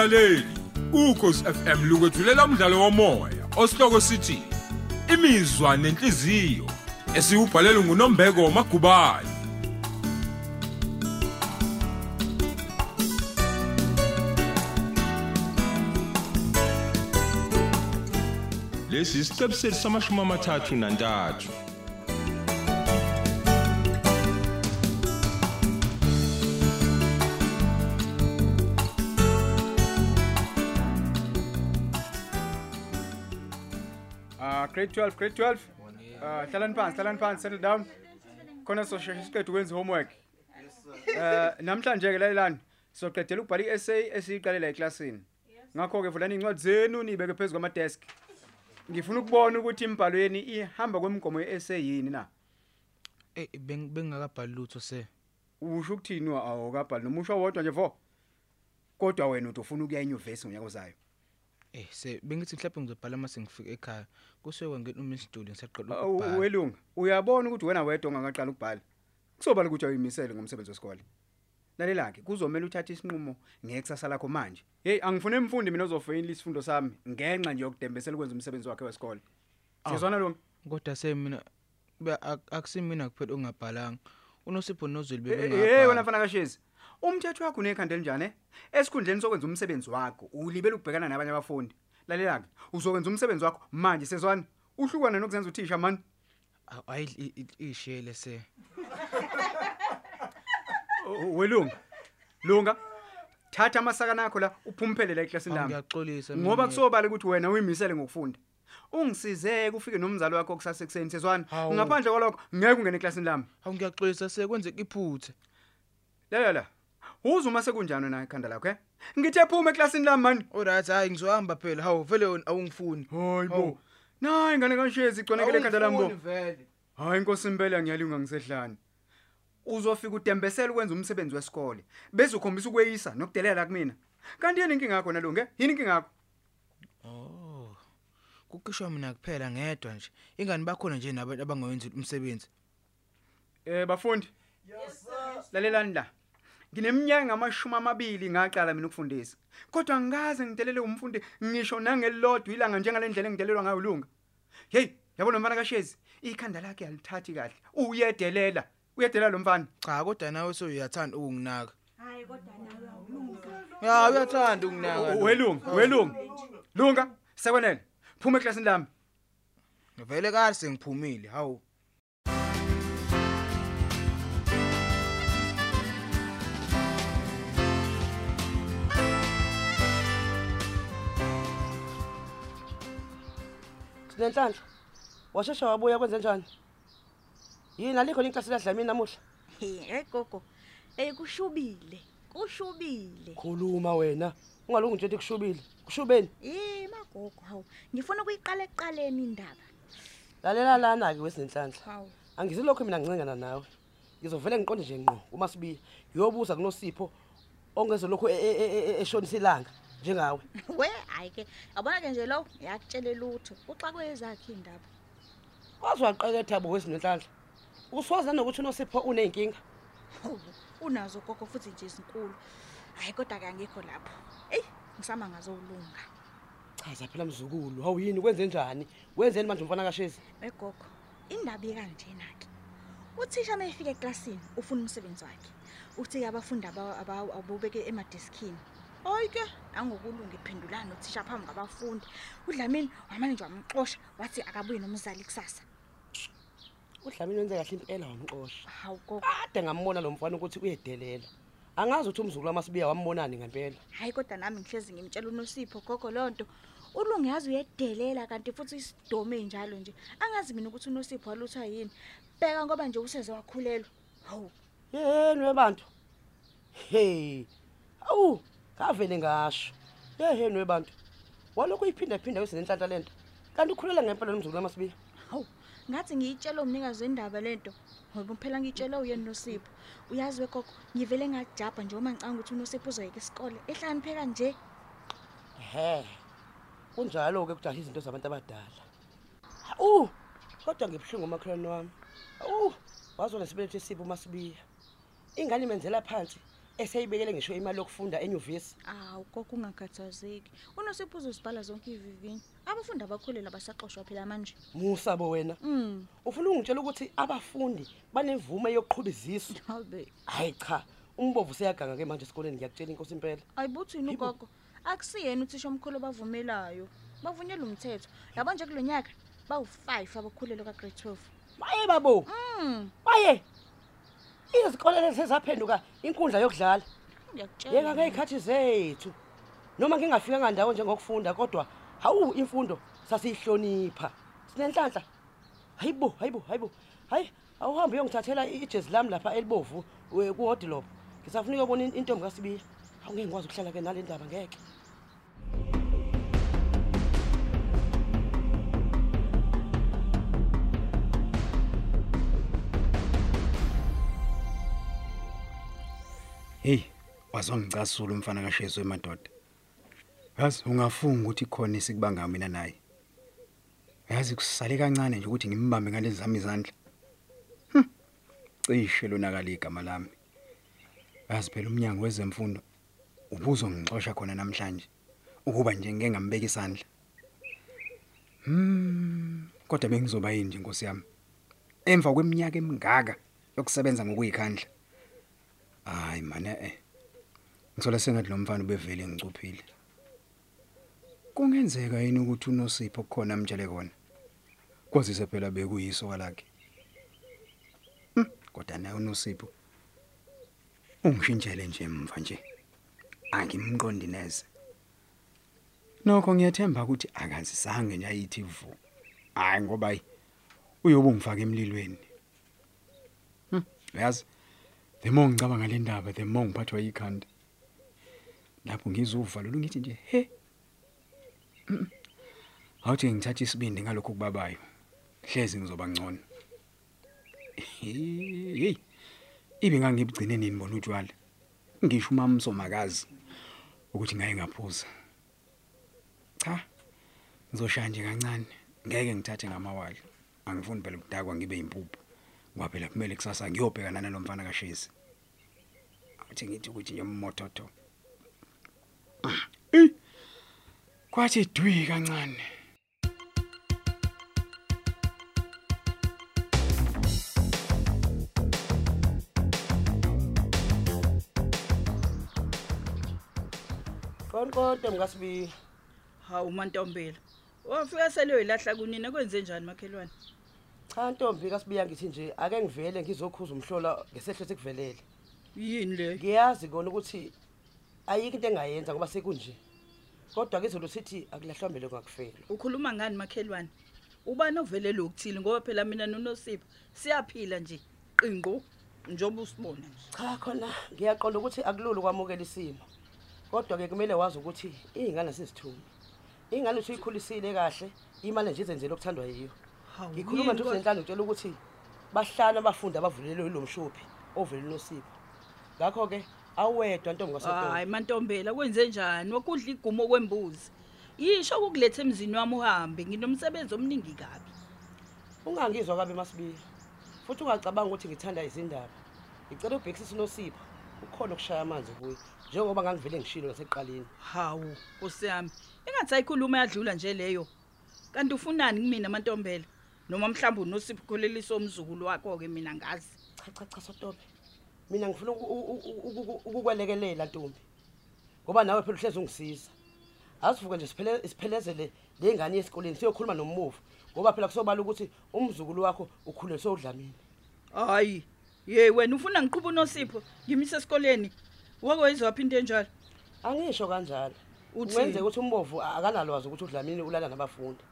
mlaleli ukhosi FM lukwethulela umdlalo womoya osihloko sithi imizwa nenhliziyo esiubhalelwe nguNombeko Magubane. Lesi isiqebu sethu samashumi amathathu nantathu. Grade 12 grade 12. Ah hlalani phansi hlalani phansi settle down. Khona sosheshe siqedwe ukwenza homework. Eh namhlanje ke lalelani soqedela ukubhala iessay esiyiqalela eclassini. Ngakho ke vulani incwadi zenu nibeke phezulu kwama desk. Ngifuna ukubona ukuthi imbhalo yeni ihamba kwemigomo yeessay yini na. Eh beng bengakabhali lutho se. Usho ukuthini awukabhali nomusho wodwa nje vo. Kodwa wena uthi ufuna ukuya enyuvesi ngonyaka ozayo. Eh se bengithi mhlawumbe ngizobhala mase ngifika ekhaya. Kusuke ngene uma isiduli ngisaqala Awu, ukubhala. Welunga, uyabona ukuthi wena wedwa ongaqala ukubhala. Kusobala ukuthi uyimisele ngomsebenzi wesikole. Lalela ke, kuzomela uthathe isinqumo ngekusasa lakho manje. Hey, angifune imfundi mina ozofeyila isifundo sami ngenxa nje yokudembesela ukwenza umsebenzi wakhe wesikole. Sizwana lo. Kodwa se mina be ak- akusimina kuphela ongabhalanga. Unosipho nozweli Hey, bebengabhala. wena mfana kaShezi. Umthetho wakho unekhanda elinjani? eh? Esikhundleni sokwenza umsebenzi wakho, ulibele ukubhekana nabanye abafundi. Lalela ke, uzokwenza umsebenzi wakho manje sezwana. Uhlukana nokuzenza uthisha man. Awu, Hayi i- i- ishele se. Oh, Welunga. Lunga. Thatha amasakana akho la uphumphele la eklasini lami. Ngiyaxolisa Ngoba mina. kusobala ukuthi wena uyimisele ngokufunda. Ungisize kufike nomzali wakho kusasekuseni sezwana. Hawu. Ngaphandle kwalokho ngeke ungene eklasini lami. Hawu ngiyaxolisa se kwenzeka iphuthe. La la. Uza uma sekunjani na ikhanda lakho eh? Ngithe phuma eklasini lami man. Alright hayi ngizohamba phela. Hawu vele wena awungifuni. Hayibo. Hawu. Nayi ngane kanshezi igconekele ekhanda lami bo. Awungifuni vele. Hayi inkosi impela ngiyalunga ngisedlani. Uzofika udembesela ukwenza umsebenzi wesikole. Bese ukhombisa ukweyisa nokudelela kumina. Kanti yini inkinga yakho nalunge? Yini inkinga yakho? Oh. Kukishwa mina kuphela ngedwa nje. Ingani bakhona nje nabantu abangawenzi umsebenzi. Eh bafundi. Yes sir. Lalelani la. Ngineminyaka ngamashumi amabili ngaqala mina ukufundisa. Kodwa ngikaze ngidelele umfundi ngisho nangelodwa ilanga njengalendlela engidelelwa ngayo ulunga. Hey, yabona mfana kaShezi, ikhanda lakhe alithathi kahle. Uyedelela. Uyedelela lo mfana. Cha kodwa nawe soyathanda ukunginaka. hayi kodwa nawe awulunga Ya uyathanda ukunaka. Welunga, welunga. Lunga, sekwenele. Phuma eklasini lami. Vele kahle sengiphumile. Hawu. Sinenhlanhla. Washesha wabuya kwenze njani? Yini alikho linkasi ladlamini namuhla? hey gogo hey kushubile kushubile Khuluma wena. Ungalungi nje ukuthi kushubile. Kushubeni. eh magogo hawu ngifuna ukuyiqala ekuqaleni indaba Lalela lana ke wesinenhlanhla. hawu Angizi lokho mina ngincengana nawe. Ngizovela ngiqonde nje ngqo uma sibiya. Yobuza kunosipho ongezolokhu e- e- e- e- eshonisa ilanga njengawe. we hayi ke yabona ke nje lo yakutshela lutho uxa kwezakhe indaba Wazi waqeketha bo wesinenhlanhla. Uswazi nokuthi unosipho uneyinkinga. Hawu, unazo gogo futhi nje izinkulu hayi kodwa ke angikho lapho eyi ngisama ngazolunga Chaza phela mzukulu. Hawu yini kwenze njani? Wenzeni manje umfana kaShezi? wegogo indaba ikanjena ke uthisha mayefika eklasini ufuna umsebenzi wakhe uthi abafundi aba- aba- abubeke emadiskini hayi ke nangokulunga iphendulana uthisha phambi kwabafundi udlamini wamane nje wamxosha wathi akabuye nomzali kusasa Udlamini wenze kahle impela wamxosha. hawu gogo Kade ngambona lo mfana ukuthi uyedelela. Angazi ukuthi umzukulu wamasibiya wambonani ngempela. hayi kodwa nami ngihlezi ngimtshela unosipho gogo lonto ulungu yazi uyedelela kanti futhi isidome njalo nje angazi mina ukuthi unosipho waluthwa yini bheka ngoba nje useze wakhulelwa hawu Yeni webantu. Hey. Awu, kavele ngasho. Yeheni webantu. Walokhu iphinda phinda kwesinenhlanhla lento. Kanti ukhulela ngempela nomzukulu wamasibiya. hawu ngathi ngiyitshela umnikazi wendaba lento ngoba phela ngitshela uyena nosipho uyazi wegogo ngivele ngajabha nje uma ngicanga ukuthi unosipho uzoyeka isikole ehlanipheka nje He. Kunjalo ke kujaha izinto zabantu abadala. Awu, kodwa ngibhlungu umakhelwane wami. Awu, wazona sibelethe isipho masibiya. Ingane imenzela phansi eseyibekele ngisho imali yokufunda enyuvesi. Awu gogo ungakhathazeki unosipho uzosibhala zonke ivivinyo abafundi abakhulele abasaxoshwa phela manje. Musabo wena. Mm ufuna ungitshela ukuthi abafundi banemvume yokuqhuba izisu hayibe hayi cha umbovu useyaganga ke manje esikoleni ngiyakutshela inkosi impela. Ayibuthini ugogo? Akusiyena uthisha omkhulu bavumelayo bavunyelwa umthetho. Yabo nje kulo nyaka bawu-5 abakhulelwe ka-grade 12 baye babo. Mm baye. Izikole lezi sezaphenduka inkundla yokudlala. Ngiyakutshela. Yeka ngey'khathi zethu. Noma ngingafikanga ndawo njengokufunda kodwa hawu imfundo sasiyihlonipha. Sinenhlanhla. Hayibo hayibo hayibo. Hayi awuhambe uyongithathela i- ijezi lami lapha elibovu we- kuhodilopho ngisafuna ukuyobona in- intombi kasibiya hawu ngeke ngikwazi ukuhlala-ke nale ndaba ngeke. Hey, wazongicasula umfana kaShesu emadoda. Yazi ungafunga ukuthi khona isikubanga mina naye. Yazi kusale kancane nje ukuthi ngimbambe ngalezi zami izandla. Hm. Cishe lonakala igama lami. Yazi phela umnyango wezemfundo ubuzo ngixoxa khona namhlanje ukuba nje ngeke ngambeka isandla. Hmm, kodwa bengizoba yini nje inkosi yami? Emva kweminyaka emingaka yokusebenza ngokuyikhandla. Hayi mana eh. Ngithola sengathi lo mfana ubevele ngicuphile. Kungenzeka yini ukuthi unosipho khona amtshele kona? Kwazise phela bekuyiso kwalakhe. Hm, kodwa naye unosipho. Ungishintshele nje emva nje. Angimqondi neze. Nokho ngiyathemba ukuthi akazisange nje ayithi vu. Hayi ngoba uyobe ungifaka emlilweni. Hm, yazi the more ngicabanga le ndaba the more ngiphathwa yikhanda. Lapho ngizuvalo ngithi nje he Mm. awuthi ngithatha isibindi ngalokho kubabayo hlezi ngizoba ngcono. Hey ibe ngangibugcine nini bona utshwala? Ngisho umama somakazi ukuthi ngaye ngaphuza. Cha ngizoshaya nje kancane ngeke ngithathe ngamawali angifuni phela ukudakwa ngibe impuphu ngoba phela kumele kusasa ngiyobhekana nalomfana kaShezi athi ngithi ukuthi nje ummototho Eh, kwathi dwi kancane. Konkonto mkasibiya hawu mantombela wafika seleyoyilahla kunina kwenze njani makhelwane? Cha ntombi kasibiya ngithi nje ake ngivele ngizokhuza umhlola ngesehlo sekuvelele. Yini leyo ngiyazi kona ukuthi ayikho into engayenza ngoba sekunje. Kodwa ke izolo sithi akulahlambele ngakufela ukhuluma ngani makhelwane? Ubani ovelele ukuthile ngoba phela mina nonosipho siyaphila nje. Qinqo njengoba usibona nje. Cha khona ngiyaqonda ukuthi akulula ukwamukela isimo. Kodwa ke kumele wazi ukuthi iy'ngane sizithumi ingane uthi uyikhulisile kahle imali nje izenzele okuthandwa yiyo. Hawu, ngikhuluma yini nje kodwa? uzenhlalo ngitshela ukuthi bahlanu abafundi abavulelwe yilo mshophi ovele nosipho ngakho-ke awedwa ntombi ngasotonto hayi mantombela kwenze njani? Wakudla igumo kwembuzi. Yisho ukukuletha emzini wami uhambe nginomsebenzi omningi kabi. Ungangizwa kabi masibiya futhi ungacabanga ukuthi ngithanda izindaba. Ngicela ubhekisisa unosipho ukhona ukushaya amanzi kuye njengoba ngangivele ngishilo nasekuqaleni. Hawu nkosi yami engathi ayikhuluma yadlula nje leyo. Kanti ufunani kumina mantombela noma mhlawumbe unosipho ukholeliso umzukulu wakho-ke mina ngazi. Cha cha cha sotobe mina ngifuna ukukwelekelela ntombi. Ngoba nawe phela uhlezi ungisiza. Asivuke nje siphele- siphelezele le ngane yesikoleni siyokhuluma nomuvu ngoba phela kusobala ukuthi umzukulu wakho ukhuleliswe udlamini hayi ye wena ufuna ngiqhuba unosipho ngimise esikoleni. Wake wayizwaphi into enjalo? Angisho kanjalo. Kungenzeka ukuthi umbovu akanalwazi ukuthi udlamini ulala nabafundi.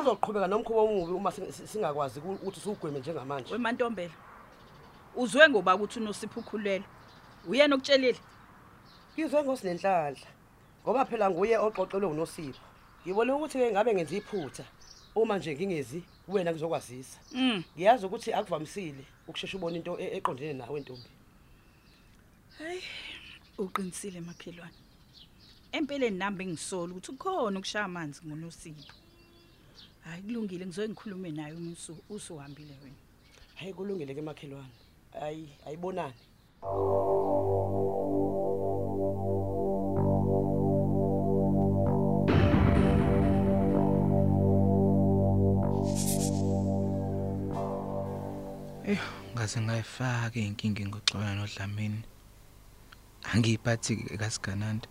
Uzoqhubeka nomkhuba omubi uma sing- si- singakwazi ku- ukuthi siwugweme njengamanje. Wemantombela uzwe ngoba ukuthi unosipho ukhulelwe uyena okutshelile ngizwe ngosinenhlanhla ngoba phela nguye oqoqelwe unosipho. Ngibone ukuthi-ke ngabe ngenza iphutha uma nje ngingezi wena ngizokwazisa mm. Ngiyazi ukuthi akuvamisile ukushesha ubona into e- eqondene nawe ntombi. Hayi uqinisile makhelwane empeleni nami bengisola ukuthi kukhona ukushaya amanzi ngonosipho. hayi kulungile. Ngizoke ngikhulume naye uma usuhambile wena. Hayi kulungile ke makhelwane. Hayi ayibonani. Eh ngaze ngayifaka inkingi ngoxoxa nodlamini. Angiyiphathi kasigananda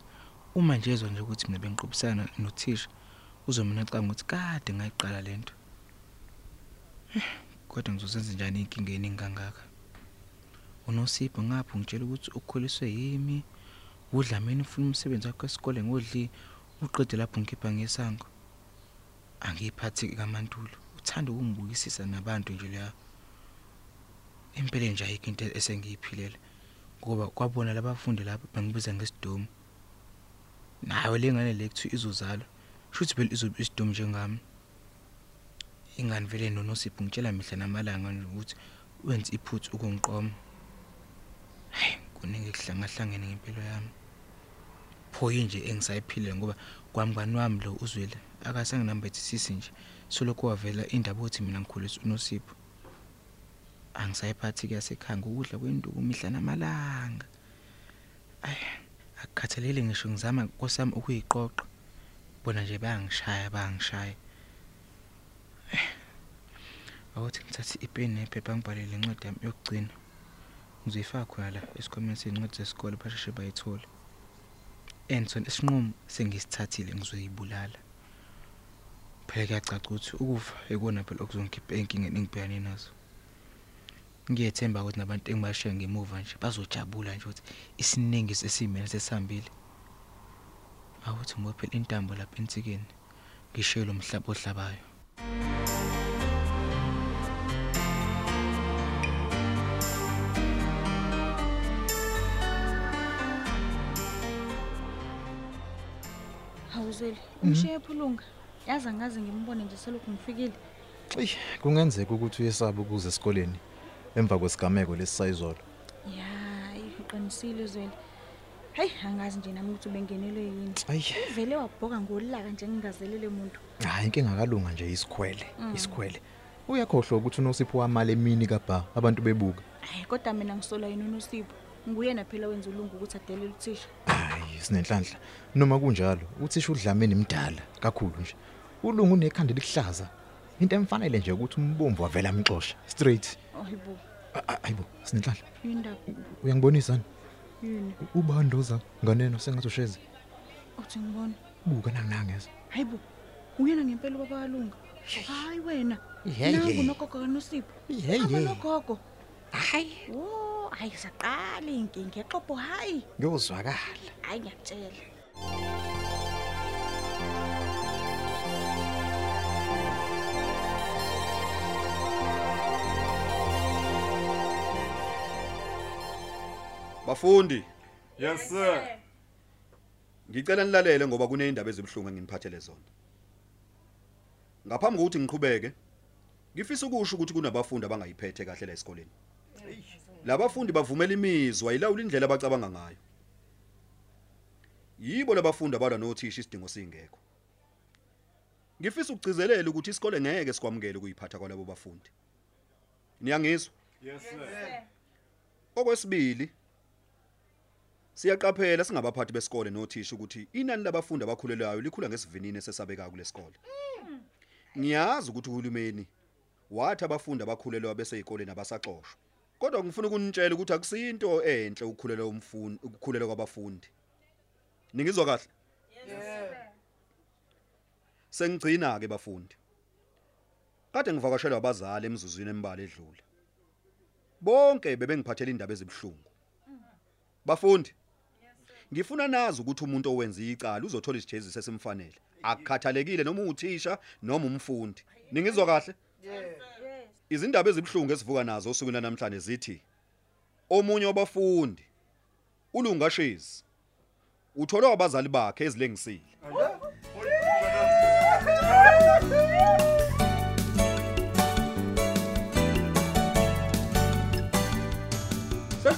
uma nje ezwa nje ukuthi mina bengiqhubisana nothisha uzomina canga ukuthi kade ngayiqala lento kodwa ngizosenza njani inkinga eningi kangaka? Unosipho ngapho ngitshela ukuthi ukukhuliswe yimi udlamini ufuna umsebenzi wakhe esikole ngodli uqede lapho ngikhipha ngesango. Angiyiphathi kaMantulo uthanda ukungibukisisa nabantu nje leya impela nje ayikho into esengiyiphilela ngoba kwabona labafundi lapho bengibiza ngesidomu nawe lengane le kuthi izozalwa. Shuthi phela izobe isidomu njengami. Ingani vele nonosipho ngitshela mihla namalanga nje ukuthi wenze iphuthu ukungiqoma. Hayi kuningi kuhlangahlangene ngempilo yami. Phoyi nje engisayiphile ngoba kwamngani wami lo uzwile akasenginambethisisi nje. Soloko wavela indaba ukuthi mina ngikhulisa unosipho. Angisayiphathi kuyasekhanga ukudla kwenduku mihla namalanga. Ay akukhathalele ngisho ngizama nkosami ukuyiqoqa. Bona nje bayangishaya bayangishaya awuthi ngithathe ipeni nephepha ngibhalele incwadi yami yokugcina. Ngizoyifaka khona la esikhwameni sezincwadi zesikole basheshe bayithole. Anson isinqumo sengisithathile ngizoyibulala. Phela kuyacaca ukuthi ukufa ekona phela okuzongikhipha enkingeni engibhekane nazo. Ngiyethemba ukuthi nabantu engibashiya ngemuva nje bazojabula nje ukuthi isiningi sesimene sesihambile. Awuthi ngibophela intambo lapha ensikeni ngishiye lo mhlaba ohlabayo Hawuzeli, umshiye ephulunga. Yazi angaze ngimbone nje selokhu ngifikile. Eyi, kungenzeka ukuthi uyesaba ukuza esikoleni emva kwesigameko lesisayizolo. Ya, uqinisile Zweli. Hey, angazi nje nami ukuthi ubengenelwe yini. Ayi, Uvele wabhoka ngolaka nje ngingazelele umuntu. hayi inkinga kalunga nje isikhwele, isikhwele. Uyakhohlwa ukuthi unosipho wamali emini kabha abantu bebuka. Hayi, kodwa mina ngisola yena uNosipho. Nguyena phela wenza ulungu ukuthi adelele uthisha. Hayi, sinenhlanhla. Noma kunjalo, uthisha udlameni mdala kakhulu nje. Ulungu unekhanda elihlaza. Into emfanele nje ukuthi umbombo wavela amxosha straight. Oyibo, Hayibo, sinenhlanhla. indaba Uyangibonisa ni? Yini? Ubandoza nganeno sengathi usheze. Uthi ngibona. Buka nangangeza. Hayibo. Uyena ngempela ubaba kalunga. Hayi wena. Hey, Nangu hey. nogogo kaNosipho. Hey, Hamba hey. nogogo. Hayi. Oh, hayi saqala inkinga exopo hayi. Ngiyozwakala. Hayi ngiyakutshela. Bafundi, Yes sir. ngicela nilalele ngoba kunezindaba ezibhlungu enginiphathele zona. Ngaphambi kokuthi ngiqhubeke, ngifisa ukusho ukuthi kunabafundi abangayiphethe kahle la esikoleni. Labafundi bavumela imizwa ilawula indlela abacabanga ngayo. Yibo labafundi abalwa nothisha isidingo singekho. Ngifisa ukugcizelela ukuthi isikole ngeke sikwamukele ukuyiphatha kwalabo bafundi. Niyangizwa? Yes sir. Okwesibili Siyaqaphela singabaphathi besikole nothisha ukuthi inani labafundi abakhulelwayo likhula ngesivinini esesabeka kulesikole. Ngiyazi ukuthi uhulumeni wathi abafundi abakhulelwa bese izikoleni abasaxoshwa. Kodwa ngifuna ukunitshela ukuthi akusinto enhle ukukhulelwa umfundi ukukhulelwa kwabafundi. Ningizwa kahle? Sengigcina ke bafundi. Kade ngivakashelwa abazali emzuzwini embali edlule. Bonke bebengiphathela indaba ezibhlungu. Bafundi. Ngifuna nazi ukuthi umuntu owenza icala uzothola isijeziso esimfanele. Akukhathalekile noma uthisha noma umfundi. Ningizwa kahle? Izindaba ezibhlungu esivuka nazo osukwini namhlanje zithi omunye wabafundi ulungashezi utholwa abazali bakhe ezilengisile.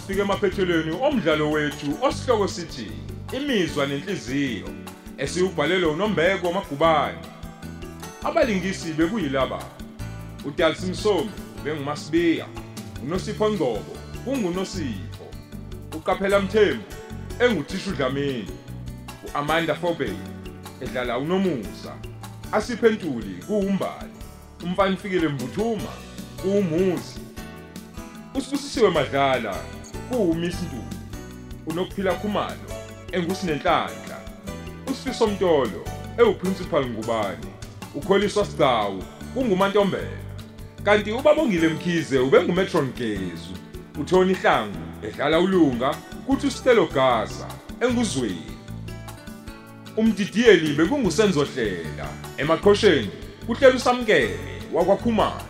Sesifike emaphethelweni omdlalo wethu osihloko sithi imizwa nenhliziyo esiyubhalelwe uNombeko Magubane. Abalingisi bekuyilaba. uDalsi Msomi benguMasibiya, uNosipho Ngcobo kunguNosipho. uQaphela Mthembu enguthisha uDlamini. uAmanda Fobey edlala uNomusa. Asiphe Ntuli kuumbali. Umfana Fikile Mbuthuma kuumuzi. usibusisiwe madlala kuwumisi ntuku unokuphila khumalo engusinenhlanhla usifiso mtolo ewuprincipal ngubani ukholiswa sigcawu kungumantombela kanti ubabongile mkhize ubengumetron gezu uthoni hlangu edlala ulunga kuthi usitelo gaza enguzweni. Umdidiyeli bekungusenzohlela emaqhosheni kuhlela usamkele wakwakhumalo.